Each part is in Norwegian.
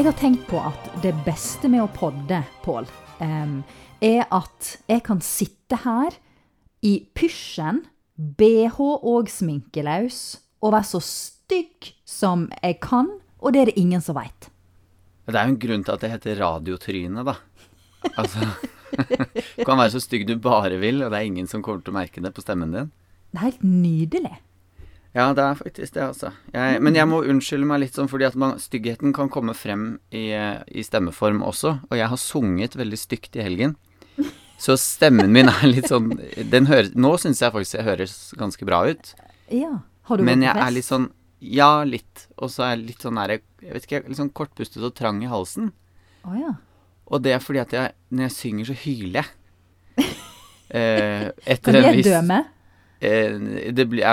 Jeg har tenkt på at det beste med å podde, Pål, er at jeg kan sitte her i pysjen, bh og sminkeløs, og være så stygg som jeg kan, og det er det ingen som veit. Det er jo en grunn til at det heter radiotryne, da. Altså Du kan være så stygg du bare vil, og det er ingen som kommer til å merke det på stemmen din. Det er helt nydelig. Ja, det er faktisk det, altså. Jeg, men jeg må unnskylde meg litt sånn fordi at man, styggheten kan komme frem i, i stemmeform også. Og jeg har sunget veldig stygt i helgen. Så stemmen min er litt sånn den hører, Nå syns jeg faktisk jeg høres ganske bra ut. Ja. Har du Men jeg er litt sånn Ja, litt. Og så er jeg litt sånn nære Jeg vet ikke, litt sånn kortpustet og trang i halsen. Oh, ja. Og det er fordi at jeg, når jeg synger, så hyler jeg. Eh, Kan etter en jeg viss dømme? Eh, det blir,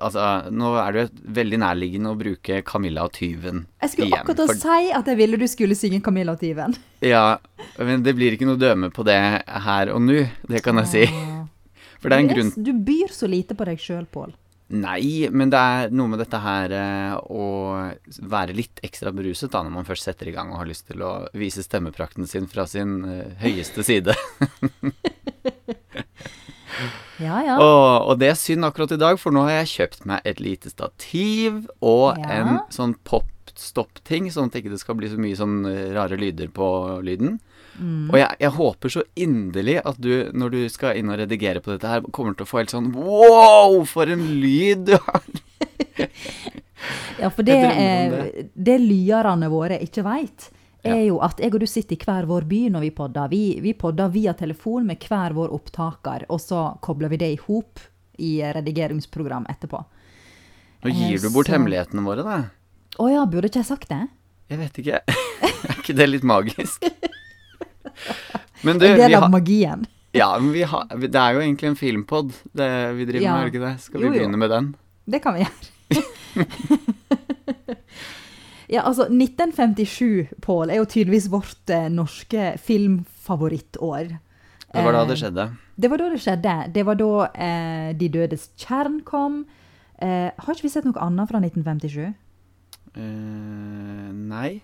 Altså, nå er det veldig nærliggende å bruke Camilla og tyven Jeg skulle igjen. akkurat for- si at jeg ville du skulle synge Camilla og tyven. Ja, men det blir ikke noe døme på det her og nå, det kan jeg si. For det er en grunn Du byr så lite på deg sjøl, Pål. Nei, men det er noe med dette her eh, å være litt ekstra beruset da, når man først setter i gang og har lyst til å vise stemmeprakten sin fra sin eh, høyeste side. Ja, ja. Og, og det er synd akkurat i dag, for nå har jeg kjøpt meg et lite stativ og Ja. en sånn pop-stopp-ting, sånn at det ikke skal bli så mye sånn eh, rare lyder på lyden. Mm. Og jeg, jeg håper så inderlig at du, når du skal inn og redigere på dette her, kommer til å få helt sånn Wow, for en lyd du har! Ja, for det, eh, det lyerne våre ikke veit, er jo at jeg og du sitter i hver vår by når vi podder. Vi, vi podder via telefon med hver vår opptaker, og så kobler vi det i hop i redigeringsprogram etterpå. Nå gir du bort så- hemmelighetene våre, da. Å ja, burde ikke jeg sagt det? Jeg vet ikke. er ikke det litt magisk? Men du, En del av magien. Ja, men vi har Det er jo egentlig en filmpod det vi driver Ja. med, er det ikke det? Skal vi Jo, jo. begynne med den? Det kan vi gjøre. ja, altså 1957, Pål, er jo tydeligvis vårt eh, norske filmfavorittår. Det var da Eh, det skjedde. Det var da det skjedde. Det var da eh, De dødes kjern kom. Eh, har ikke vi sett noe annet fra 1957? Uh, nei,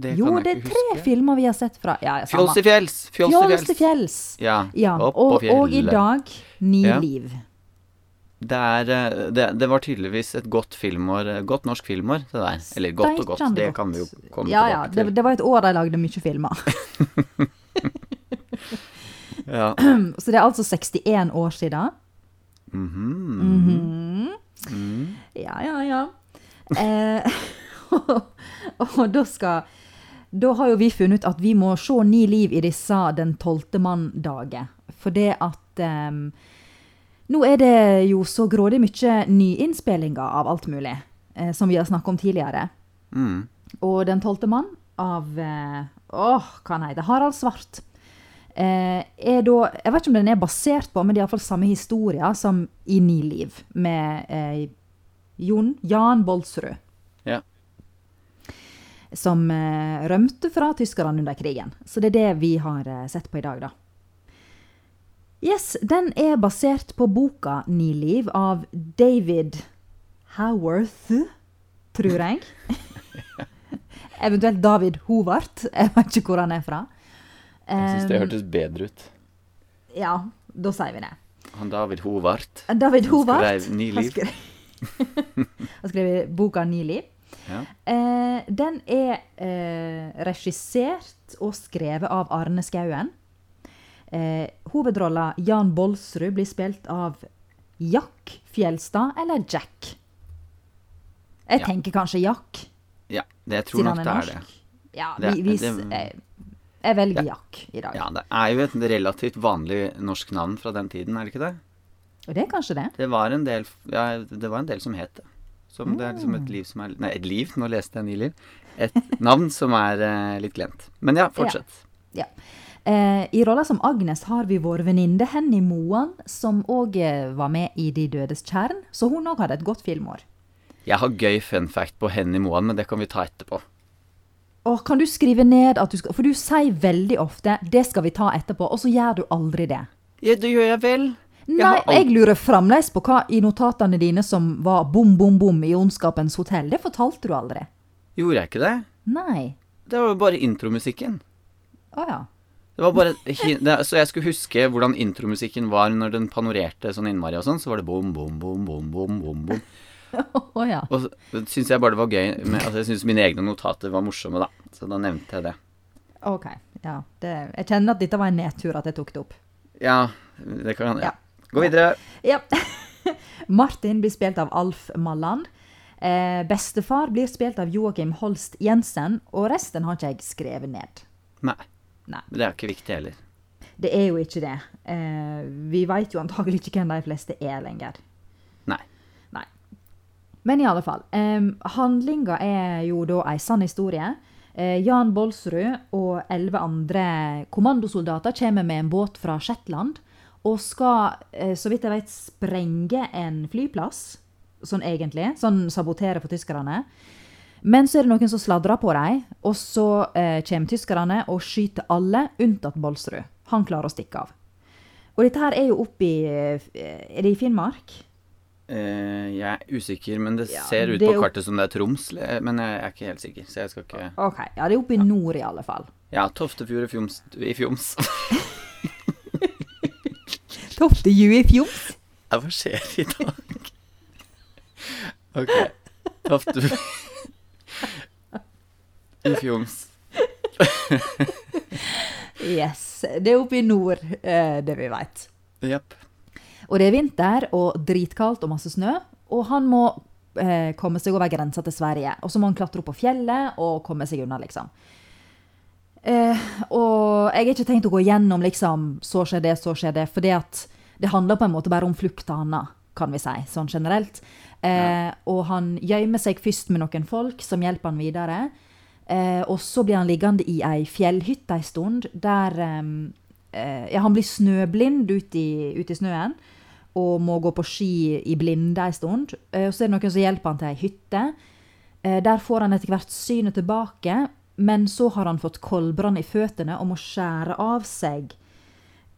det jo, kan det er ikke tre huske. filmer vi har sett fra ja. Fjols til fjells! Fjols til fjells! Ja, Ja, og, og i dag Ni Ja. liv. Det, er, eh, det, det var tydeligvis et godt filmår, eh, godt norsk filmår, det der. Eller godt og godt, det kan vi jo komme Ja, ja. tilbake Det, Ja, det var et år de lagde mye filmer. Ja. Så det er altså 61 år siden. Mm -hmm. Mm. Ja, ja, ja. Eh, og da skal Da har jo vi funnet ut at vi må se Ni liv i disse den tolvte mann-dager. For det at em, Nå er det jo så grådig mye nyinnspillinger av alt mulig, eh, som vi har snakket om tidligere. Mm. Og Den tolvte mann av eh, Åh, hva han heter Harald Svart. Eh, er da Jeg vet ikke om den er basert på, men det er iallfall samme historie som i Ni liv, med eh, Jon Jan Bolsrud. Ja. Som eh, rømte fra tyskerne under krigen. Så det er det vi har eh, sett på i dag, da. Yes, den er basert på boka Ni liv av David Howarth, tror jeg. Eventuelt David Hovart. Jeg vet ikke hvor han er fra. Jeg syns det hørtes bedre ut. Ja, da sier vi det. Han David Hovart. David Han Hovart. skrev Ni Han liv. Han skrev boka Ni liv. Ja. Eh, den er eh, regissert og skrevet av Arne Skouen. Eh, hovedrolla Jan Bolsrud blir spilt av Jack Fjelstad eller Jack. Jeg Ja. tenker kanskje Jack, ja, det, jeg tror nok det er det. Ja, Det- vi, vi, det- jeg, jeg velger Ja. Jack i dag. Ja, det er jo et relativt vanlig norsk navn fra den tiden, er det ikke det? Og det er kanskje det. Det var en del, ja, det var en del som het det. Som det er liksom Mm. et liv som er Nei, et liv, nå leste jeg nylig. Et navn som er eh, litt glemt. Men ja, fortsett. Ja. Eh, I rolla som Agnes har vi vår venninne Henny Moan, som òg eh, var med i De dødes kjern. Så hun òg hadde et godt filmår. Jeg har gøy fun fact på Henny Moan, men det kan vi ta etterpå. Og kan du skrive ned at du skal For du sier veldig ofte 'det skal vi ta etterpå', og så gjør du aldri det. Ja, det gjør jeg vel. Jeg Nei, jeg lurer fremdeles på hva i notatene dine som var bom, bom, bom i Ondskapens hotell. Det fortalte du aldri. Gjorde jeg ikke det? Nei. Det var jo bare intromusikken. Å ja. Det var bare Så jeg skulle huske hvordan intromusikken var når den panorerte sånn innmari og sånn, så var det bom, bom, bom, bom, bom, bom, bom. Oh, ja. Og så syns jeg bare det var gøy med, Altså, jeg syns mine egne notater var morsomme, da. Så da nevnte jeg det. OK. Ja. Det, jeg kjenner at dette var en nedtur at jeg tok det opp. Ja, det kan ja. Gå videre. Ja. Martin blir spilt av Alf Malland. Eh, bestefar blir spilt av Joakim Holst Jensen, og resten har ikke jeg skrevet ned. Nei. Nei. Det er ikke viktig heller. Det er jo ikke det. Eh, vi veit jo antagelig ikke hvem de fleste er lenger. Nei. Nei. Men i alle fall. Eh, handlinga er jo da ei sann historie. Eh, Jan Bolsrud og elleve andre kommandosoldater kommer med en båt fra Shetland og skal, eh, så vidt jeg vet, sprenge en flyplass. Sånn egentlig. Sånn sabotere for tyskerne. Men så er det noen som sladrer på dem, og så eh, kommer tyskerne og skyter alle, unntatt Bolsrud. Han klarer å stikke av. Og dette her er jo oppe i eh, Er det i Finnmark? Eh, jeg er usikker, men det Ja, ser ut det på kartet som det er Troms. Men jeg er ikke helt sikker, så jeg skal ikke Ok, ja, det er oppe i nord i alle fall. Ja, Toftefjord i Fjoms. I Fjoms. Toftejue i Fjoms. Ja, Hva skjer i dag? Ok. Toftefjord I Fjoms. Yes. Det er oppe i nord, eh, det vi veit. Yep. Og det er vinter og dritkaldt og masse snø. Og han må eh, komme seg over grensa til Sverige. Og så må han klatre opp på fjellet og komme seg unna, liksom. Eh, og jeg har ikke tenkt å gå gjennom liksom, så skjer det, så skjer det. For det handler på en måte bare om flukta hans, kan vi si, sånn generelt. Eh, Og han gjemmer seg først med noen folk som hjelper han videre. Eh, og så blir han liggende i ei fjellhytte ei stund, der eh, Ja, han blir snøblind ute i, ut i snøen og må gå på ski i blinde ei stund. Eh, og så er det noen som hjelper han til ei hytte. Eh, der får han etter hvert synet tilbake, men så har han fått koldbrann i føttene og må skjære av seg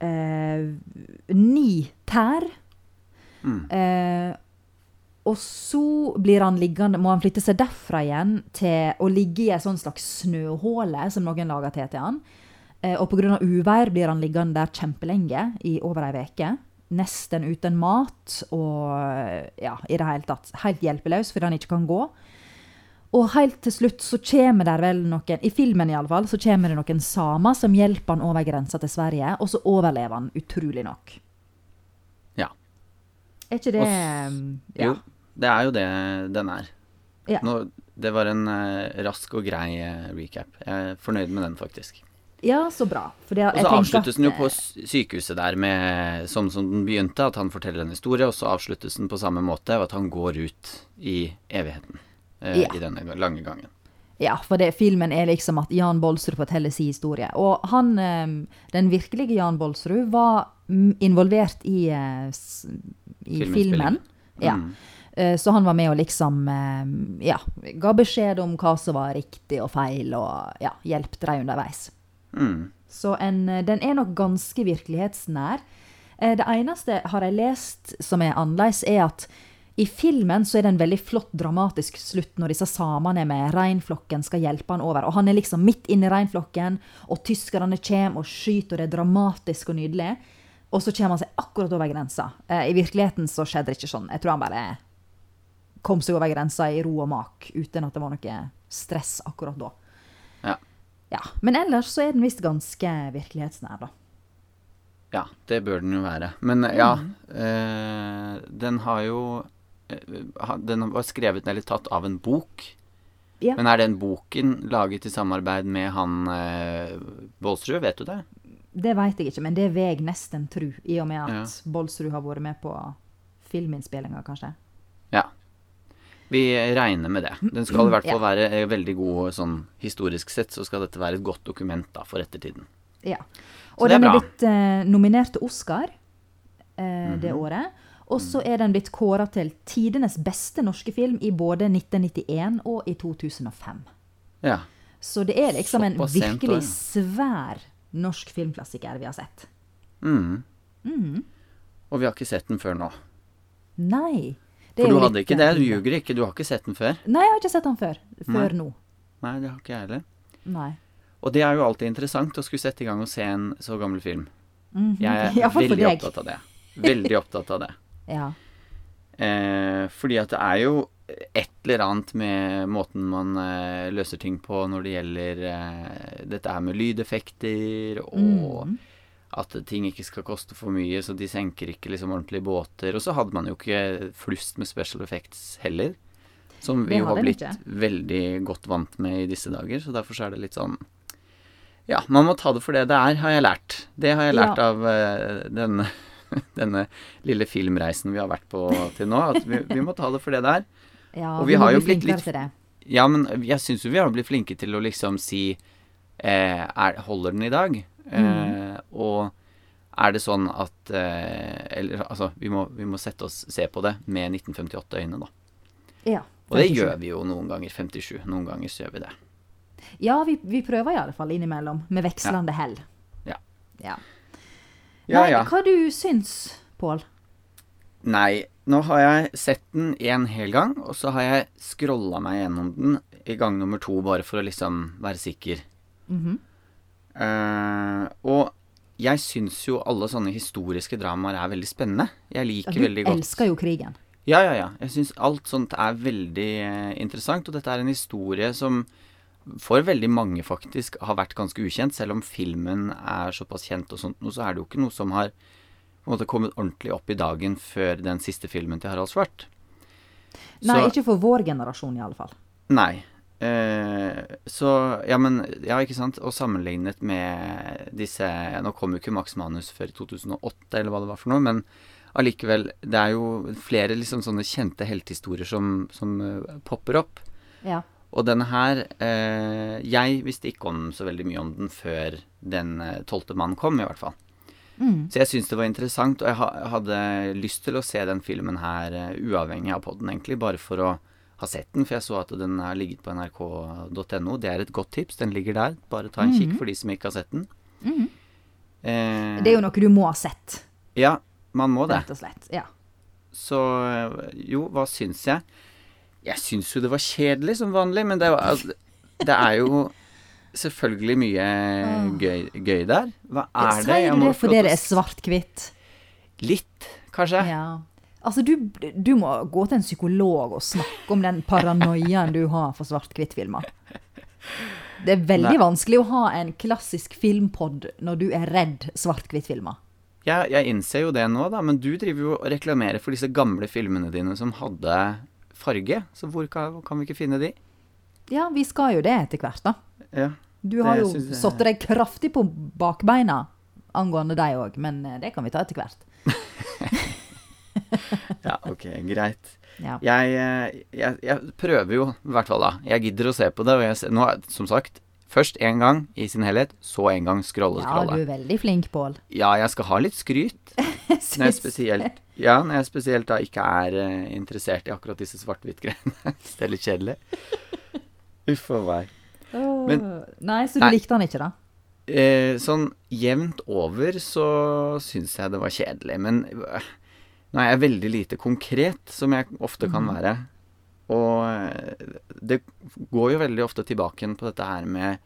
eh, ni tær. Eh, og så blir han liggende, må han flytte seg derfra igjen til å ligge i en sånn slags snøhåle som noen lager til til han. Eh, og pga. uvær blir han liggende der kjempelenge, i over ei uke. Nesten uten mat og ja, i det hele tatt helt hjelpeløs fordi han ikke kan gå. Og helt til slutt så kommer det vel noen, i filmen i alle fall, så kommer det noen samer som hjelper han over grensa til Sverige, og så overlever han utrolig nok. Ja. Er ikke det Oss, ja. Jo, det er jo det den er. Ja. Nå, det var en uh, rask og grei eh, recap. Jeg er fornøyd med den, faktisk. ja, så bra. Det, Og så avsluttes at, den jo på sykehuset der med sånn som den begynte, at han forteller en historie, og så avsluttes den på samme måte, og at han går ut i evigheten. Uh, Ja. I denne lange gangen. Ja, for det, filmen er liksom at Jan Bolsrud forteller sin historie. Og han, den virkelige Jan Bolsrud, var involvert i, i filmen. Ja. Mm. Eh, Så han var med og liksom eh, ja, ga beskjed om hva som var riktig og feil, og ja, hjelpte dem underveis. Mm. Så en, eh, den er nok ganske virkelighetsnær. Det eneste har jeg lest som er annerledes, er at i filmen så er det en veldig flott, dramatisk slutt når disse samene med reinflokken skal hjelpe han over. Og han er liksom midt inne i reinflokken, og tyskerne kommer og skyter, og det er dramatisk og nydelig. Og så kommer han seg akkurat over grensa. I virkeligheten så skjedde det ikke sånn. Jeg tror han bare kom seg over grensa i ro og mak, uten at det var noe stress akkurat da. Ja. Ja, Men ellers så er den visst ganske virkelighetsnær, da. Ja, det bør den jo være. Men ja, Mm. eh, den har jo eh, Den var skrevet eller tatt av en bok. Ja. Men er den boken laget i samarbeid med han eh, Bolsrud? Vet du det? Det veit jeg ikke, men det veg nesten tru, i og med at Ja. Bolsrud har vært med på filminnspillinga, kanskje. Ja. Vi regner med det. Den skal i hvert fall være eh, veldig god sånn historisk sett, så skal dette være et godt dokument da for ettertiden. Ja. Og er den er bra. blitt eh, nominert til Oscar eh, det Mhm. året. Og så er den blitt kåra til tidenes beste norske film i både 1991 og i 2005. Ja. Så det er liksom en virkelig svær norsk filmklassiker vi har sett. Mm. Mm. Og vi har ikke sett den før nå. Nei. Det For du hadde ikke det? Du ljuger ikke. Du har ikke sett den før? Nei, jeg har ikke sett den før. Før Nei. nå. Nei, det har ikke jeg heller. Nei. Og det er jo alltid interessant å skulle sette i gang og se en så gammel film. Mhm. Jeg er veldig opptatt av det. Veldig opptatt av det. Ja. Eh, fordi at det er jo et eller annet med måten man eh, løser ting på når det gjelder eh, dette her med lydeffekter, og Mm. At ting ikke skal koste for mye, så de senker ikke liksom ordentlige båter. Og så hadde man jo ikke flust med special effects heller. Som vi jo har blitt ikke. veldig godt vant med i disse dager. Så derfor så er det litt sånn Ja, man må ta det for det det er, har jeg lært. Det har jeg lært Ja. av uh, denne, denne lille filmreisen vi har vært på til nå. At vi, vi må ta det for det det er. ja Og vi må har jo bli blitt litt-. Ja, men jeg syns jo vi har blitt flinke til å liksom si eh, er, Holder den i dag? Eh, og er det sånn at eh, Eller altså, vi må, vi må sette oss se på det med 1958-øyne, da. Ja. Og det gjør vi jo noen ganger. 57. Noen ganger så gjør vi det. Ja, vi, vi prøver fall innimellom, med vekslende hell. Ja. ja. Ja, Nei, ja. Hva du syns, Pål? Nei, nå har jeg sett den en hel gang, og så har jeg scrolla meg gjennom den i gang nummer to, bare for å liksom være sikker. Mhm. Eh, og jeg syns jo alle sånne historiske dramaer er veldig spennende. Jeg liker ja, veldig godt Du elsker jo krigen. Ja, ja, ja. Jeg syns alt sånt er veldig uh, interessant, og dette er en historie som for veldig mange faktisk har vært ganske ukjent. Selv om filmen er såpass kjent og sånt, noe, så er det jo ikke noe som har måte kommet ordentlig opp i dagen før den siste filmen til Harald Svart. Nei, Så- ikke for vår generasjon i alle fall. Nei. Eh, så Ja, men Ja, ikke sant. Og sammenlignet med disse Nå kom jo ikke Max Manus før i 2008, eller hva det var for noe, men allikevel Det er jo flere liksom sånne kjente heltehistorier som, som eh, popper opp. Ja. Og denne her eh, Jeg visste ikke om så veldig mye om den før den eh, tolvte mann kom, i hvert fall. Mm. Så jeg syns det var interessant, og jeg ha, hadde lyst til å se den filmen her uh, uavhengig av podden, egentlig, bare for å ha sett den, for jeg så at den har ligget på nrk.no. Det er et godt tips, den ligger der. Bare ta en kikk for de som ikke har sett den. Mhm. Eh, Det er jo noe du må ha sett, Ja, man må det. rett og slett. Ja. Så eh, jo, hva syns jeg? Jeg syns jo det var kjedelig som vanlig, men det, var, det er jo selvfølgelig mye gøy, gøy der. Hva er det? Sier du det fordi det er svart-hvitt? Litt, kanskje. Ja. Altså, du, du må gå til en psykolog og snakke om den paranoiaen du har for svart-hvitt-filmer. Det er veldig Nei. vanskelig å ha en klassisk filmpod når du er redd svart-hvitt-filmer. Jeg, jeg innser jo det nå, da, men du driver jo og reklamerer for disse gamle filmene dine som hadde farge. Så hvor kan, kan vi ikke finne de? Ja, vi skal jo det etter hvert, da. Ja. Du har jo jeg- satt deg kraftig på bakbeina angående deg òg, men eh, det kan vi ta etter hvert. ja, ok, greit. Ja. Jeg, eh, jeg, jeg prøver jo, i hvert fall da. Jeg gidder å se på det. Og jeg, nå, som sagt, først én gang i sin helhet, så en gang scrolle, ja, du er veldig flink, Pål. Ja, jeg skal ha litt skryt. Når jeg spesielt, ja, når jeg spesielt da ikke er uh, interessert i akkurat disse svart-hvitt-greiene. Det er litt kjedelig. Uff a meg. Men- Nei, så du Nei. likte han ikke, da? Eh, sånn jevnt over så syns jeg det var kjedelig. Men øh, nå er jeg veldig lite konkret, som jeg ofte kan være. Og eh, det går jo veldig ofte tilbake igjen på dette her med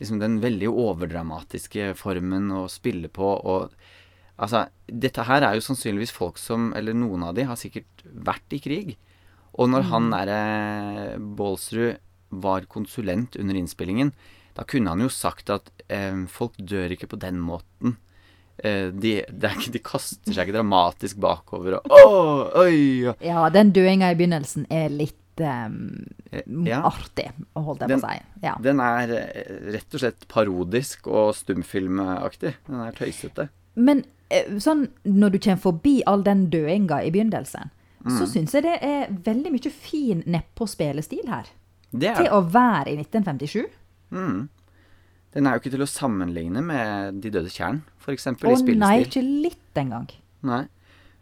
liksom den veldig overdramatiske formen å spille på. Og altså, dette her er jo sannsynligvis folk som, eller noen av de, har sikkert vært i krig. Og når han derre Baalsrud var konsulent under innspillingen, da kunne han jo sagt at eh, folk dør ikke på den måten. Eh, de, ikke, de kaster seg ikke dramatisk bakover og oh, oi! Ja, den døinga i begynnelsen er litt Eh, Ja. artig, holdt jeg Den- på å si. Ja. Den er eh, rett og slett parodisk og stumfilmaktig. Den er tøysete. Men sånn, når du kommer forbi all den døinga i begynnelsen, Mm. så syns jeg det er veldig mye fin nedpå-spillestil her. Det er Til å være i 1957. mm. Den er jo ikke til å sammenligne med De døde tjern, f.eks. i Å nei, ikke litt engang. Nei.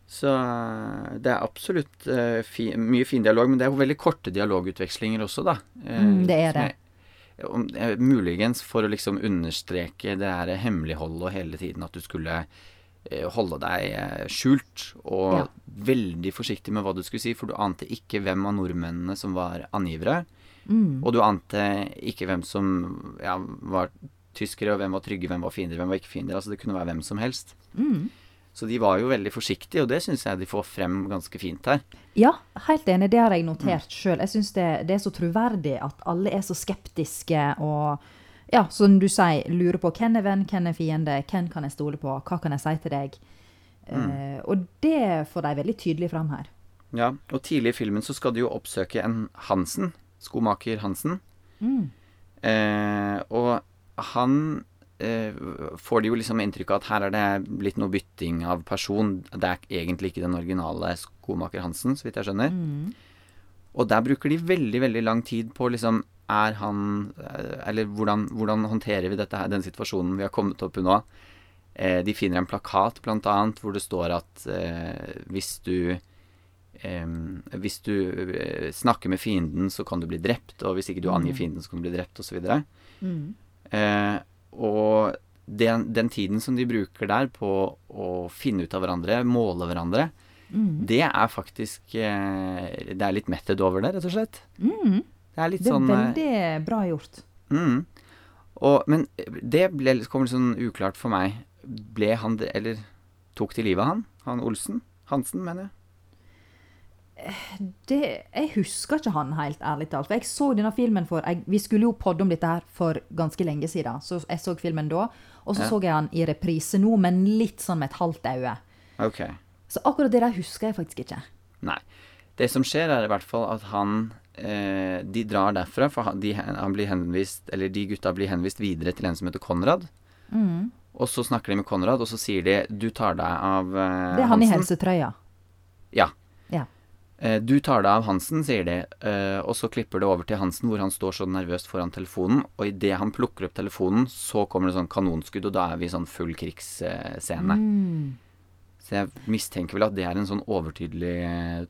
Så eh, det er absolutt uh, fi, mye fin dialog, men det er jo veldig korte dialogutvekslinger også, da. Eh, Mm, det er det. eh, muligens for å liksom understreke det her hemmeligholdet og hele tiden at du skulle holde deg eh, skjult, og Ja. veldig forsiktig med hva du skulle si, for du ante ikke hvem av nordmennene som var angivere. Mm. Og du ante ikke hvem som ja, var tyskere, og hvem var trygge, hvem var fiender, hvem var ikke fiender. Altså det kunne være hvem som helst. Mm. Så de var jo veldig forsiktige, og det syns jeg de får frem ganske fint her. Ja, helt enig. Det har jeg notert sjøl. Jeg syns det, det er så troverdig at alle er så skeptiske og ja, som du sier, lurer på hvem er venn, hvem er fiende, hvem kan jeg stole på, hva kan jeg si til deg? Eh, og det får de veldig tydelig fram her. Ja, Og tidlig i filmen så skal du jo oppsøke en Hansen, skomaker Hansen. Mm. Uh, og han uh, får de jo liksom inntrykk av at her er det blitt noe bytting av person. Det er egentlig ikke den originale skomaker Hansen, så vidt jeg skjønner. Mm. Og der bruker de veldig, veldig lang tid på liksom Er han eh, Eller hvordan, hvordan håndterer vi dette her, den situasjonen vi har kommet opp i nå? Eh, de finner en plakat, annet, hvor det står at eh, hvis du eh, Hvis du eh, snakker med fienden, så kan du bli drept, og hvis ikke du angir Mm. fienden, så kan du bli drept, osv. Og, Mm. eh, og den, den tiden som de bruker der på å finne ut av hverandre, måle hverandre, Mm. det er faktisk eh, Det er litt method over det, rett og slett. Mm. Det er litt Det er sånn veldig bra gjort. mm. og, Men det ble, kom litt sånn uklart for meg. Ble han Eller tok de livet av han? Han Olsen? Hansen, mener jeg. Det, jeg husker ikke han helt, ærlig talt. For jeg så denne filmen for jeg, Vi skulle jo podde om dette her for ganske lenge siden. Så jeg så filmen da. Og så Ja. så jeg han i reprise nå, men litt sånn med et halvt øye. Okay. Så akkurat det der husker jeg faktisk ikke. Nei. Det som skjer, er i hvert fall at han eh, De drar derfra, for de, han blir henvist Eller de gutta blir henvist videre til en som heter Konrad. Mm. Og så snakker de med Konrad, og så sier de 'du tar deg av eh, Det er han i helsetrøya. Ja. Ja. Eh, Du tar deg av Hansen, sier de, eh, og så klipper det over til Hansen, hvor han står så nervøst foran telefonen, og idet han plukker opp telefonen, så kommer det sånn kanonskudd, og da er vi i sånn full krigsscene. Mm. Så jeg mistenker vel at det er en sånn overtydelig eh,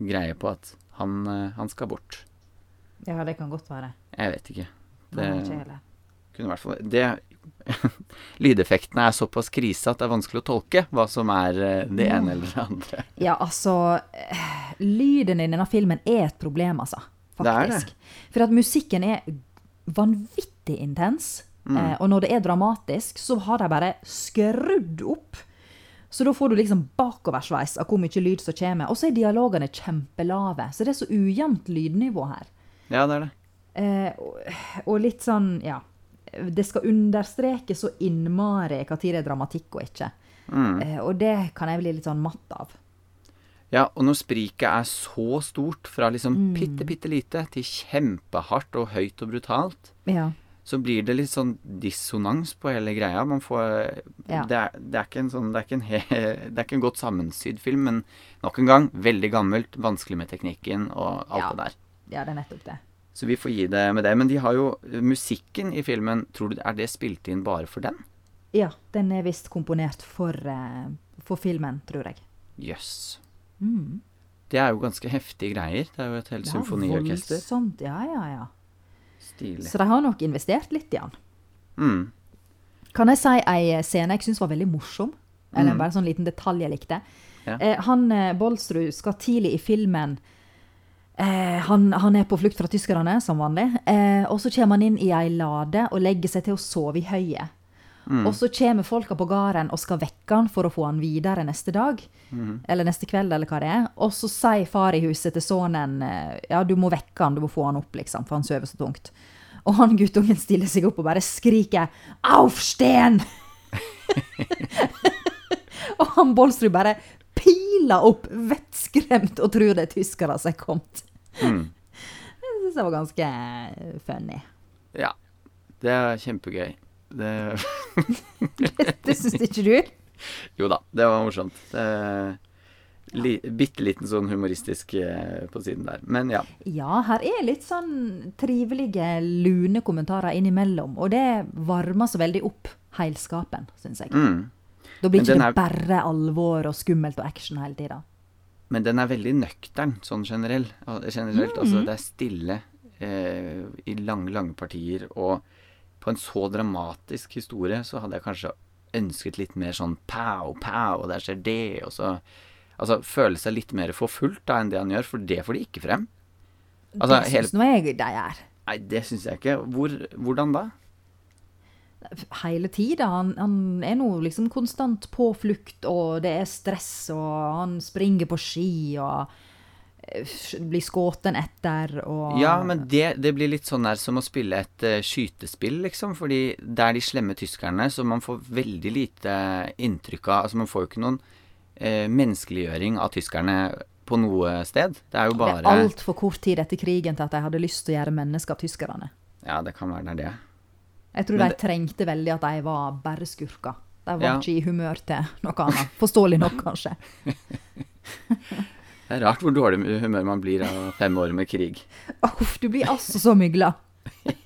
greie på at han, eh, han skal bort. Ja, det kan godt være. Jeg vet ikke. Nei, Det ikke heller. kunne i hvert fall Det Lydeffektene er såpass krise at det er vanskelig å tolke hva som er eh, det ene eller det andre. Ja, altså eh, Lyden i denne filmen er et problem, altså. Det er det. For at musikken er vanvittig intens. Mm. Og når det er dramatisk, så har de bare skrudd opp. Så da får du liksom bakoversveis av hvor mye lyd som kommer. Og så er dialogene kjempelave. Så det er så ujevnt lydnivå her. Ja, det er det. Eh, og, og litt sånn, ja Det skal understreke så innmari når det er dramatikk og ikke. Mm. Eh, og det kan jeg bli litt sånn matt av. Ja, og når spriket er så stort, fra liksom Mm. bitte, bitte lite til kjempehardt og høyt og brutalt, Ja. Så blir det litt sånn dissonans på hele greia. Man får Ja. det, er, det er ikke en sånn Det er ikke en, he, det er ikke en godt sammensydd film, men nok en gang veldig gammelt, vanskelig med teknikken og alt Ja. det der. ja, det er nettopp det. Så vi får gi det med det. Men de har jo musikken i filmen Tror du Er det spilt inn bare for den? Ja, den er visst komponert for, eh, for filmen, tror jeg. Jøss. Mm. Det er jo ganske heftige greier. Det er jo et helt Ja, symfoniorkester. voldsomt. Ja, ja, ja. Stilig. Så de har nok investert litt i han. Mm. Kan jeg si ei scene jeg syns var veldig morsom? Eller mm. bare en sånn liten detalj jeg likte. Ja. Eh, han eh, Bolsrud skal tidlig i filmen eh, han, han er på flukt fra tyskerne, som vanlig. Eh, og så kommer han inn i ei lade og legger seg til å sove i høyet. Mm. Og så kommer folka på gården og skal vekke han for å få han videre neste dag. Mm. Eller neste kveld, eller hva det er. Og så sier far i huset til sønnen eh, ja, du må vekke han, du må få han opp, liksom, for han sover så tungt. Og han guttungen stiller seg opp og bare skriker 'Aufsten!' og han Bolsrud bare piler opp, vettskremt, og tror det er tyskere som er kommet. Mm. Jeg syns det var ganske eh, funny. Ja. Det er kjempegøy. Det Det syns ikke du? Jo da, det var morsomt. Det li, Bitte liten sånn humoristisk eh, på siden der. Men ja. Ja, her er litt sånn trivelige, lune kommentarer innimellom. Og det varmer så veldig opp heilskapen, syns jeg. Mm. Da blir Men ikke det er- bare alvor og skummelt og action hele tida. Men den er veldig nøktern sånn generell, generelt. Altså, det er stille eh, i lange, lange partier. Og på en så dramatisk historie så hadde jeg kanskje ønsket litt mer sånn pow, pow, og der skjer det, og så Altså føle seg litt mer forfulgt da enn det han gjør, for det får de ikke frem. Altså, det syns nå jeg de er. Nei, det syns jeg ikke. Hvor, hvordan da? Hele tida. Han, han er nå liksom konstant på flukt, og det er stress, og han springer på ski, og blir skutt etter, og Ja, men det, det blir litt sånn der som å spille et uh, skytespill, liksom. Fordi det er de slemme tyskerne, så man får veldig lite inntrykk av Altså, man får jo ikke noen uh, menneskeliggjøring av tyskerne på noe sted. Det er jo Det er altfor kort tid etter krigen til at de hadde lyst til å gjøre mennesker av tyskerne. Ja, det kan være det er det. Jeg tror Men de trengte veldig at de var bare skurker. De var Ja. ikke i humør til noe annet. Forståelig nok, kanskje. Det er rart hvor dårlig humør man blir av fem år med krig. Uff, du blir altså så mygla.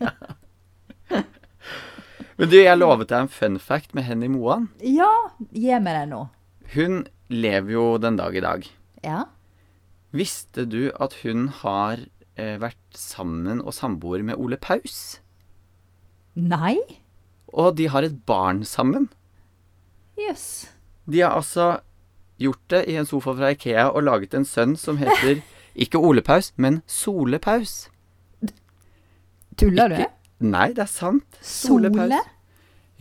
Men du, jeg lovet deg en fun fact med Henny Moan. Ja, gi meg den nå. Hun lever jo den dag i dag. Ja. Visste du at hun har eh, vært sammen og samboer med Ole Paus? Nei? Og de har et barn sammen. Jøss. De har altså gjort det i en sofa fra Ikea og laget en sønn som heter ikke Ole Paus, men Sole Paus. Tuller du? Nei, det er sant. Sole? Sole?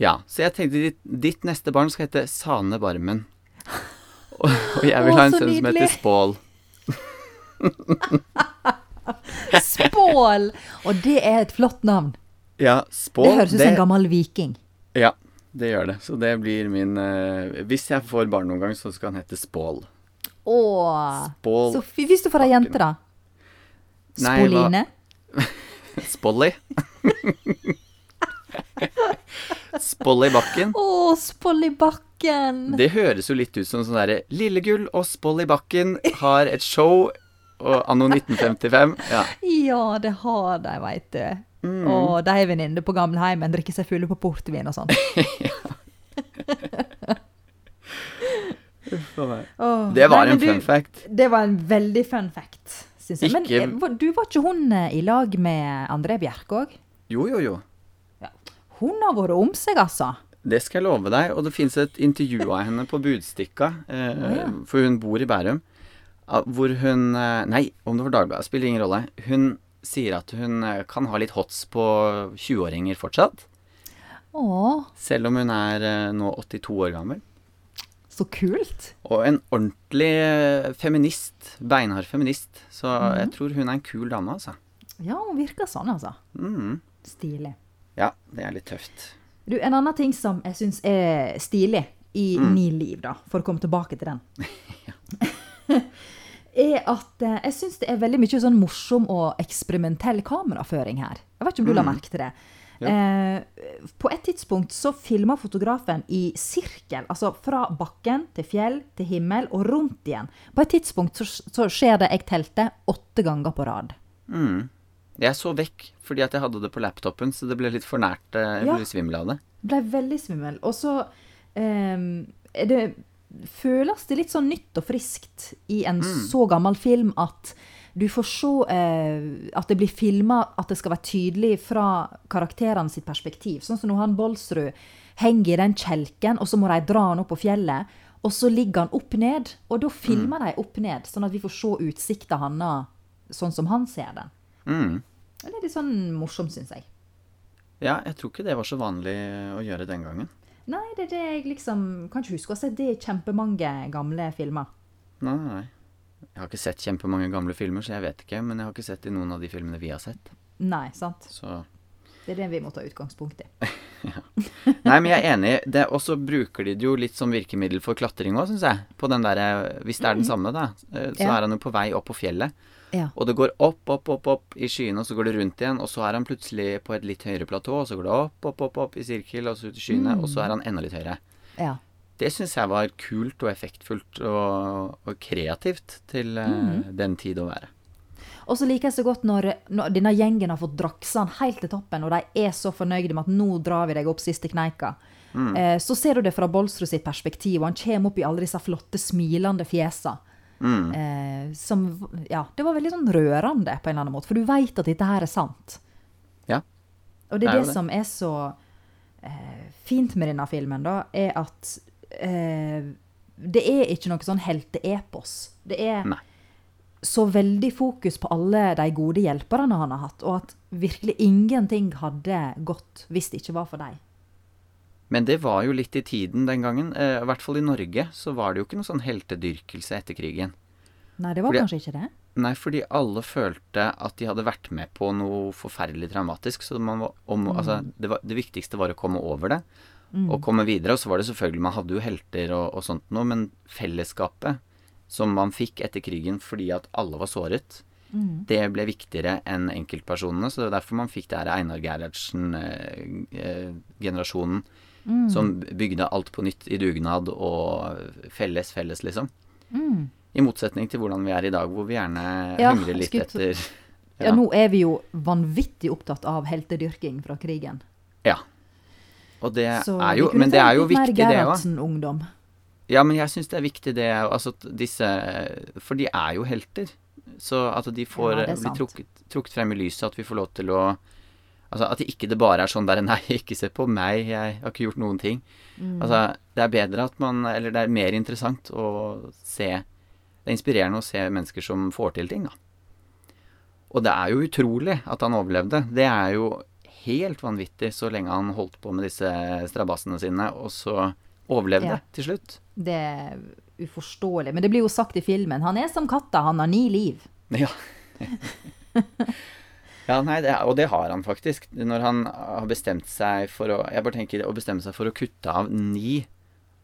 Ja, så jeg tenkte ditt, ditt neste barn skal hete Sane Barmen. Og, og jeg vil ha en sønn som heter Spål. Spål! Og det er et flott navn. Ja, Spål Det høres ut som en gammel viking. Ja, det gjør det. Så det blir min eh, Hvis jeg får barn noen gang, så skal han hete Spål. Å! Spål Så fi- hvis du får ei jente, da? Nei, Spoline? Spolly. Spolly Bakken. Å, Spolly bakken! Det høres jo litt ut som sånn derre Lillegull og Spolly Bakken har et show og anno 1955. Ja. Ja, det har de, veit du. Mm. Og de er venninner på gamleheimen, drikker seg fulle på portvin og sånn. oh, Det var nei, en men fun du, fact. Det var en veldig fun fact, syns jeg. Men eh, du var ikke hun eh, i lag med André Bjerke òg? Jo, jo, jo. Hun har vært om seg, altså. Det skal jeg love deg. Og det fins et intervju av henne på Budstikka, eh, oh, ja. for hun bor i Bærum, hvor hun eh, Nei, om det var Dagbladet, spiller ingen rolle. Hun sier at hun eh, kan ha litt hots på 20-åringer fortsatt. Åh. Selv om hun er eh, nå 82 år gammel. så kult. Og en ordentlig feminist. Beinhard feminist. Så mm. jeg tror hun er en kul dame, altså. Ja, hun virker sånn, altså. Mm. Stilig. Ja, det er litt tøft. Du, En annen ting som jeg syns er stilig i Mm. Ni liv, da, for å komme tilbake til den, er at eh, jeg syns det er veldig mye sånn morsom og eksperimentell kameraføring her. Jeg vet ikke om du la merke til det. Ja. Eh, på et tidspunkt så filma fotografen i sirkel, altså fra bakken til fjell til himmel og rundt igjen. På et tidspunkt så, så skjer det jeg telte åtte ganger på rad. Mm. Jeg så vekk fordi at jeg hadde det på laptopen, så det ble litt for nært. Jeg Jeg Ja. ble svimmel av det. Ble veldig svimmel. Og så ehm, er det Føles det litt sånn nytt og friskt i en så gammel film at du får se eh, at det blir filma at det skal være tydelig fra karakterene sitt perspektiv. Sånn som når han Bolsrud henger i den kjelken, og så må de dra han opp på fjellet. Og så ligger han opp ned, og da filmer de opp ned, sånn at vi får se utsikta hans sånn som han ser den. Mm. Det er litt sånn morsomt, syns jeg. Ja, jeg tror ikke det var så vanlig å gjøre den gangen. Nei, det er det jeg liksom Kan ikke huske å ha sett det i kjempemange gamle filmer. Nei, nei, nei. Jeg har ikke sett kjempemange gamle filmer, så jeg vet ikke. Men jeg har ikke sett i noen av de filmene vi har sett. Nei, sant? Så Det er det vi må ta utgangspunkt i. Nei, men jeg er enig. Det- Og så bruker de det jo litt som virkemiddel for klatring òg, syns jeg. På den der, Hvis det er den samme, da. eh, Så Ja. er han jo på vei opp på fjellet. Ja. Og det går opp, opp, opp, opp i skyene, og så går det rundt igjen. Og så er han plutselig på et litt høyere platå, og så går det opp, opp, opp, opp i sirkel, og så ut i skyene, og så er han enda litt høyere. ja. Det syns jeg var kult og effektfullt og, og kreativt til eh, den tid å være. Og så liker jeg så godt når, når denne gjengen har fått draksa han helt til toppen, og de er så fornøyde med at nå drar vi deg opp siste kneika. Eh, så ser du det fra Bolsrud sitt perspektiv, og han kommer opp i alle disse flotte, smilende fjesa. Mm. Eh, som Ja, det var veldig sånn rørende på en eller annen måte, for du veit at dette her er sant. Ja. Og det er det, det. som er så eh, fint med denne filmen, da, er at eh, det er ikke noe sånn helteepos. Det er Nei. så veldig fokus på alle de gode hjelperne han har hatt, og at virkelig ingenting hadde gått hvis det ikke var for dem. Men det var jo litt i tiden den gangen. Eh, I hvert fall i Norge så var det jo ikke noe sånn heltedyrkelse etter krigen. Nei, det var Fordi- kanskje ikke det. Nei, fordi alle følte at de hadde vært med på noe forferdelig traumatisk. Så man var, om, altså, det, var, det viktigste var å komme over det og komme videre. Og så var det selvfølgelig Man hadde jo helter og, og sånt noe, men fellesskapet som man fikk etter krigen fordi at alle var såret, det ble viktigere enn enkeltpersonene. Så det var derfor man fikk det her Einar Gerhardsen-generasjonen som bygde alt på nytt i dugnad og felles, felles, liksom. Mm. I motsetning til hvordan vi er i dag, hvor vi gjerne Ja, hungrer litt skulle- etter Ja. nå er vi jo vanvittig opptatt av heltedyrking fra krigen. Ja. Og det Så er jo Men det er jo viktig, det òg. Ja, men jeg syns det er viktig, det altså disse For de er jo helter. Så at de får Ja, bli trukket, trukket frem i lyset, at vi får lov til å Altså at ikke det bare er sånn der Nei, ikke se på meg, jeg har ikke gjort noen ting. Mm. Altså, det er bedre at man Eller det er mer interessant å se Det er inspirerende å se mennesker som får til ting, da. Og det er jo utrolig at han overlevde. Det er jo helt vanvittig så lenge han holdt på med disse strabassene sine, og så overlevde Ja. til slutt. Det er uforståelig. Men det blir jo sagt i filmen. Han er som katta, han har ni liv. Ja. ja, nei, det, og det har han faktisk. Når han har bestemt seg for å Jeg bare tenker å bestemme seg for å kutte av ni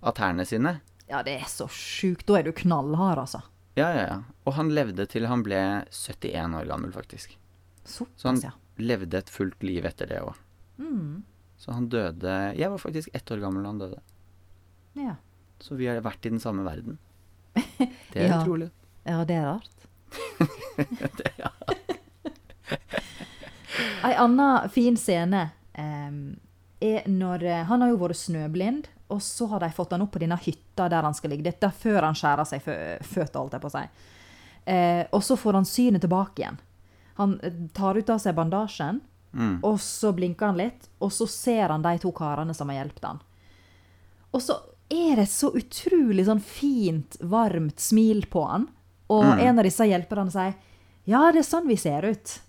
av tærne sine. Ja, det er så sjukt. Da er du knallhard, altså. Ja, ja, ja. Og han levde til han ble 71 år gammel, faktisk. Så han ja. levde et fullt liv etter det òg. Mm. Så han døde Jeg var faktisk ett år gammel da han døde. ja. Så vi har vært i den samme verden. Det er Ja. utrolig. Ja, det er rart. Ei anna fin scene em, er når eh, Han har jo vært snøblind, og så har de fått han opp på denne hytta der han skal ligge. Dette før han skjærer seg fø- føtter, holdt jeg på å si. Eh, og så får han synet tilbake igjen. Han eh, tar ut av seg bandasjen, Mm. og så blinker han litt, og så ser han de to karene som har hjulpet han. Og så er det så utrolig sånn fint, varmt smil på han. Og Mm. en av disse hjelperne sier ja, det er sånn vi ser ut.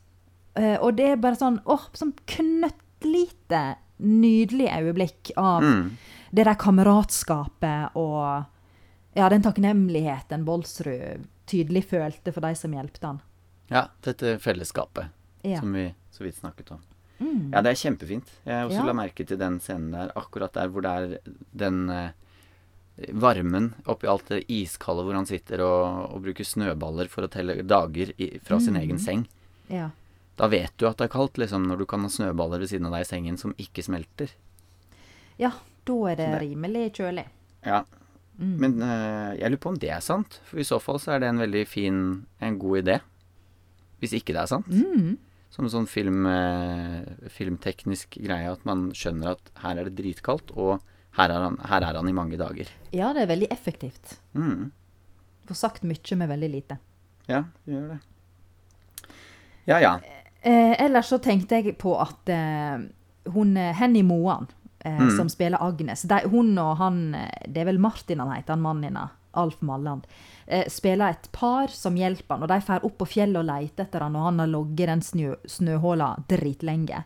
Eh, og det er bare sånn åh, sånn knøttlite, nydelig øyeblikk av Mm. det der kameratskapet og ja, den takknemligheten Bolsrud tydelig følte for de som hjelpte han. Ja, dette fellesskapet Ja. som vi så vidt snakket om. Mm. Ja, det er kjempefint. Jeg også Ja. la merke til den scenen der, akkurat der hvor det er den eh, varmen oppi alt det iskalde hvor han sitter og, og bruker snøballer for å telle dager i, fra sin Mm. egen seng. ja. Da vet du at det er kaldt, liksom, når du kan ha snøballer ved siden av deg i sengen som ikke smelter. Ja, da er det det- rimelig kjølig. Ja. Mm. Men uh, jeg lurer på om det er sant, for i så fall så er det en veldig fin, en god idé. Hvis ikke det er sant. Mm. Som en sånn film, uh, filmteknisk greie, at man skjønner at her er det dritkaldt, og her er han, her er han i mange dager. Ja, det er veldig effektivt. Mm. Får sagt mye med veldig lite. Ja, det gjør det. Ja, ja. Eh, ellers så tenkte jeg på at eh, hun eh, Henny Moan, eh, Mm. som spiller Agnes de, Hun og han eh, Det er vel Martin han heter, han mannen hennes. Alf Malland. Eh, spiller et par som hjelper han, og de drar opp på fjellet og leter etter han, og han har ligget i den snø, snøhåla dritlenge.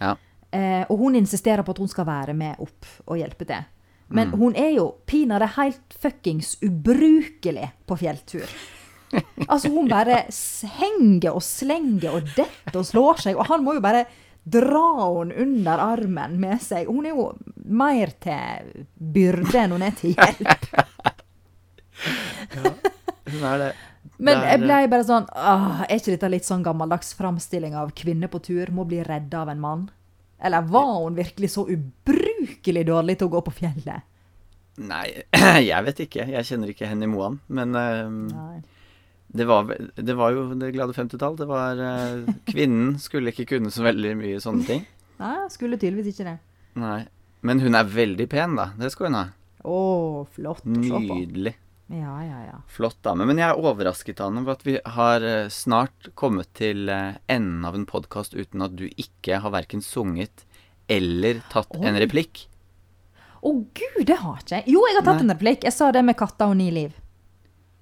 Ja. Eh, og hun insisterer på at hun skal være med opp og hjelpe til. Men Mm. hun er jo pinadø helt fuckings ubrukelig på fjelltur. Altså, hun bare henger og slenger og detter og slår seg, og han må jo bare dra henne under armen med seg. Hun er jo mer til byrde enn hun er til hjelp. Hun er det. Men jeg ble bare sånn åh, Er ikke dette litt sånn gammeldags framstilling av kvinner på tur må bli redda av en mann? Eller var hun virkelig så ubrukelig dårlig til å gå på fjellet? Nei, jeg vet ikke. Jeg kjenner ikke Henny Moan. Men Nei. Det, var, det var jo det glade 50-tall. Det var eh, Kvinnen skulle ikke kunne så veldig mye sånne ting. Nei, skulle tydeligvis ikke det. Nei. Men hun er veldig pen, da. Det skal hun ha. Å, flott å se på. Nydelig. Ja, ja, ja. Flott dame. Men jeg er overrasket Anne, over at vi har eh, snart kommet til eh, enden av en podkast uten at du ikke har verken sunget eller tatt en replikk. Å gud, det har ikke jeg. Jo, jeg har tatt Nei. en replikk. Jeg sa det med katta og ni liv.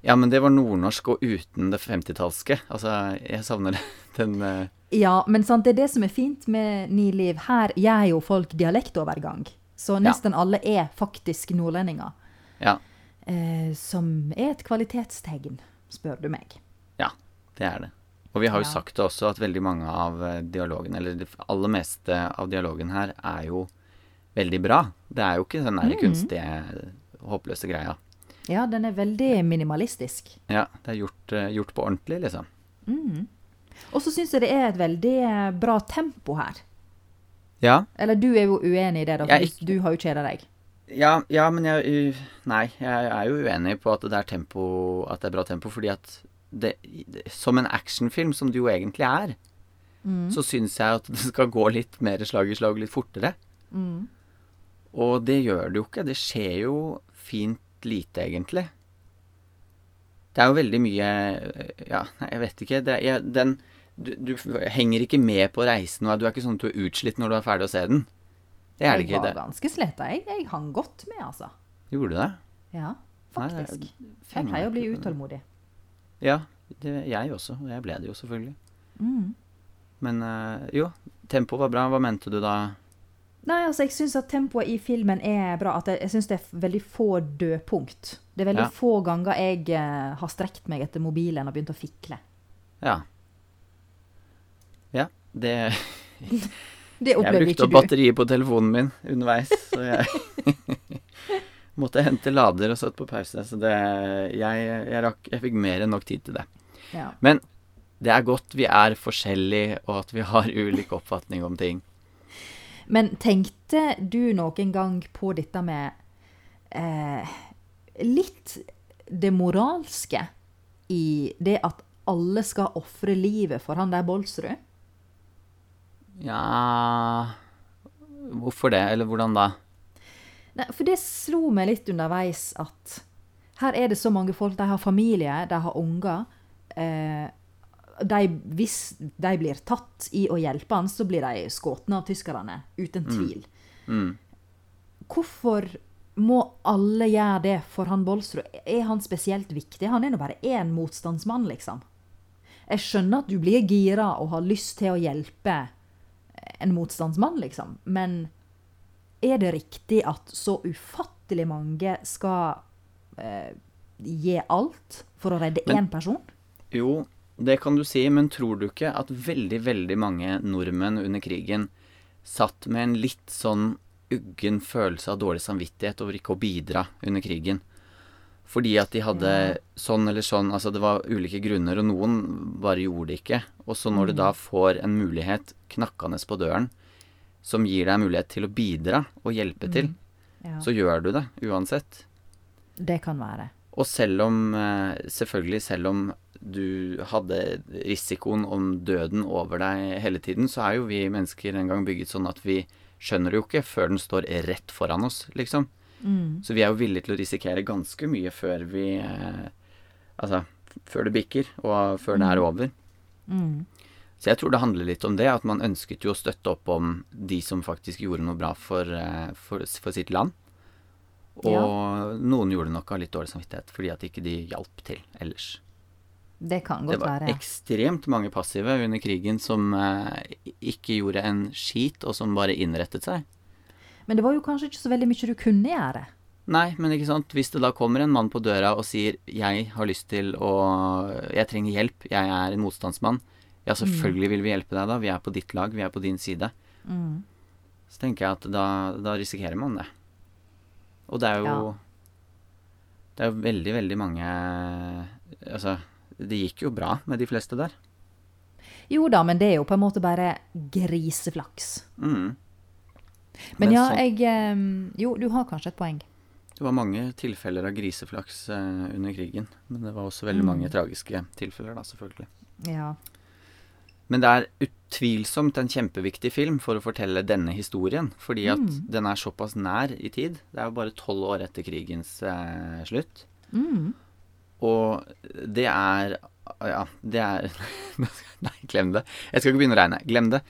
Ja, men det var nordnorsk og uten det 50-tallske. Altså, jeg savner den uh... Ja, men sant, det er det som er fint med Ni liv. Her gjør jo folk dialektovergang. Så nesten alle er faktisk nordlendinger. Ja, Uh, som er et kvalitetstegn, spør du meg. ja, det er det. Og vi har jo Ja. sagt det også, at veldig mange av eh, dialogen, eller det aller meste av dialogen her, er jo veldig bra. Det er jo ikke den der kunstige, håpløse greia. Ja, den er veldig minimalistisk. Ja, det er gjort, eh, gjort på ordentlig, liksom. Og så syns jeg det er et veldig eh, bra tempo her. Ja, Eller du er jo uenig i det, da, for du, du har jo kjeda deg. Ja, ja, men jeg Nei, jeg er jo uenig på at det er tempo At det er bra tempo, fordi at det, Som en actionfilm, som det jo egentlig er, så syns jeg at det skal gå litt mer slag i slag, litt fortere. Og det gjør det jo ikke. Det skjer jo fint lite, egentlig. Det er jo veldig mye Ja, jeg vet ikke. Det, jeg, den du, du henger ikke med på reisen, og du er ikke sånn at du er utslitt når du er ferdig å se den. Det er det jeg ikke. var ganske sletta, jeg. Jeg hang godt med, altså. Gjorde du det? Ja, Nei, det er- faktisk. Jeg pleier å bli utålmodig. Ja, det, jeg også. Og jeg ble det jo selvfølgelig. Mm. Men eh, jo, tempoet var bra. Hva mente du da? Nei, altså, jeg syns at tempoet i filmen er bra. At jeg, jeg syns det er veldig få dødpunkt. Det er veldig Ja. få ganger jeg uh, har strekt meg etter mobilen og begynt å fikle. Ja. Ja, det Det Jeg opplever brukte ikke opp du. batteriet på telefonen min underveis, så jeg måtte hente lader og satt på pause. Så det Jeg, jeg, rakk, jeg fikk mer enn nok tid til det. Ja. Men det er godt vi er forskjellige, og at vi har ulik oppfatning om ting. Men tenkte du noen gang på dette med eh, litt det moralske i det at alle skal ofre livet for han der Bolsrud? Ja Hvorfor det, eller hvordan da? Nei, for det slo meg litt underveis at her er det så mange folk. De har familie, de har unger. Eh, de, hvis de blir tatt i å hjelpe han, så blir de skutt av tyskerne. Uten tvil. Mm. Hvorfor må alle gjøre det for han Bolsrud? Er han spesielt viktig? Han er nå bare én motstandsmann, liksom. Jeg skjønner at du blir gira og har lyst til å hjelpe en motstandsmann, liksom. Men er det riktig at så ufattelig mange skal eh, gi alt for å redde Men- én person? Jo, det kan du si, men tror du ikke at veldig, veldig mange nordmenn under krigen satt med en litt sånn uggen følelse av dårlig samvittighet over ikke å bidra under krigen? Fordi at de hadde sånn eller sånn Altså, det var ulike grunner, og noen bare gjorde det ikke. Og så når du da får en mulighet knakkende på døren som gir deg mulighet til å bidra og hjelpe til, Ja, så gjør du det uansett. det kan være. Og selv om eh, Selvfølgelig, selv om du hadde risikoen om døden over deg hele tiden, så er jo vi mennesker en gang bygget sånn at vi skjønner det jo ikke før den står rett foran oss, liksom. Mm. Så vi er jo villige til å risikere ganske mye før vi eh, Altså før det bikker, og før det er over. Mm. Så jeg tror det handler litt om det, at man ønsket jo å støtte opp om de som faktisk gjorde noe bra for, eh, for, for sitt land. Og Ja. noen gjorde det nok av litt dårlig samvittighet, fordi at ikke de hjalp til ellers. Det kan Det var være. ekstremt mange passive under krigen som eh, ikke gjorde en skit, og som bare innrettet seg. Men det var jo kanskje ikke så veldig mye du kunne gjøre. Nei, men ikke sant. Hvis det da kommer en mann på døra og sier 'jeg har lyst til å Jeg trenger hjelp. Jeg er en motstandsmann'. Ja, selvfølgelig vil vi hjelpe deg da. Vi er på ditt lag. Vi er på din side. Mm. Så tenker jeg at da, da risikerer man det. Og det er jo Ja. Det er jo veldig, veldig mange Altså, det gikk jo bra med de fleste der. Jo da, men det er jo på en måte bare griseflaks. Mm. Men Men ja, sånn- jeg Jo, du har kanskje et poeng. Det var mange tilfeller av griseflaks eh, under krigen. Men det var også veldig Mm. mange tragiske tilfeller, da, selvfølgelig. Ja. Men det er utvilsomt en kjempeviktig film for å fortelle denne historien. Fordi at Mm. den er såpass nær i tid. Det er jo bare tolv år etter krigens eh, slutt. Mm. Og det er Ja, det er Nei, glem det. Jeg skal ikke begynne å regne. Glem det.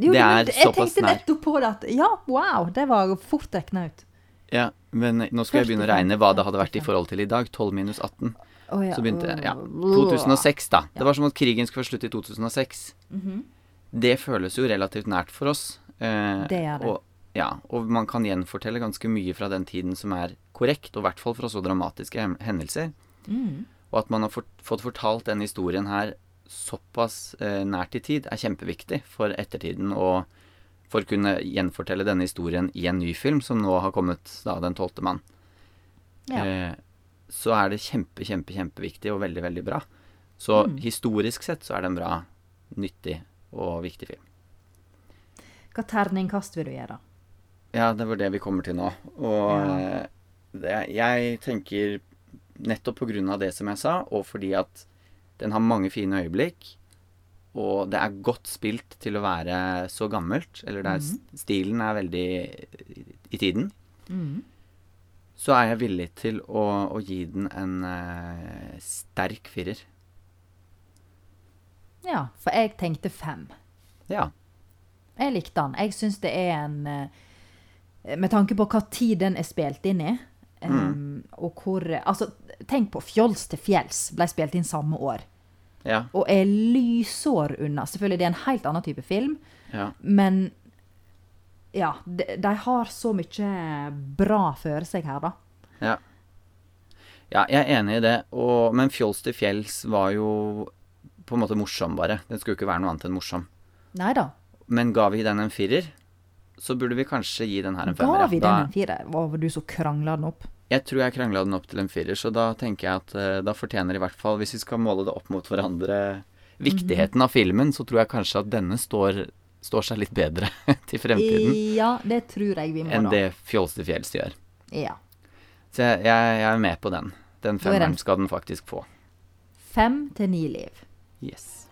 Jo, det såpass nær. jeg tenkte nettopp på det at Ja, wow, det var fort regna ut. Ja, men nå skal jeg begynne å regne hva det hadde vært i forhold til i dag. 12 minus 18. Oh, ja. Så begynte Ja, 2006, da. Det var som at krigen skulle være slutt i 2006. Mhm. Det føles jo relativt nært for oss. Eh, Det gjør det. Og, ja, og man kan gjenfortelle ganske mye fra den tiden som er korrekt, og i hvert fall fra så dramatiske hendelser. Mm. Og at man har fått, fått fortalt denne historien her såpass eh, nært i tid, er kjempeviktig for ettertiden og for å kunne gjenfortelle denne historien i en ny film, som nå har kommet, da, 'Den tolvte mann'. Ja. Eh, så er det kjempe, kjempe, kjempeviktig og veldig, veldig bra. Så Mm. historisk sett så er det en bra, nyttig og viktig film. Hva terningkast vil du gjøre? Ja, det var det vi kommer til nå. Og Ja. eh, det, jeg tenker nettopp av det som jeg sa, og fordi at den har mange fine øyeblikk, og det er godt spilt til å være så gammelt, eller der er, Mhm. stilen er veldig i, i tiden, Mm. så er jeg villig til å, å gi den en uh, sterk firer. Ja, for jeg tenkte fem. Ja. Jeg likte den. Jeg syns det er en eh, Med tanke på hva tid den er spilt inn i, em, og hvor Altså, tenk på Fjols til fjells ble spilt inn samme år. Ja. Og er lysår unna. Selvfølgelig det er en helt annen type film, ja. men ja, de, de har så mye bra for seg her, da. Ja. ja, jeg er enig i det. Og, men Fjols til fjells var jo på en måte morsom, bare. Den skulle jo ikke være noe annet enn morsom. Nei da. Men ga vi den en firer, så burde vi kanskje gi den her en femmer. Ga vi den en firer? Var du så krangla den opp? Jeg tror jeg krangla den opp til en firer, så da tenker jeg at uh, da fortjener i hvert fall, hvis vi skal måle det opp mot hverandre, viktigheten av filmen, så tror jeg kanskje at denne står, står seg litt bedre til fremtiden Ja, det tror jeg vi må, enn da. det Fjols til fjells gjør. Ja. Så jeg, jeg, jeg er med på den. Den den- femmeren skal den faktisk få. Fem til ni liv. Yes.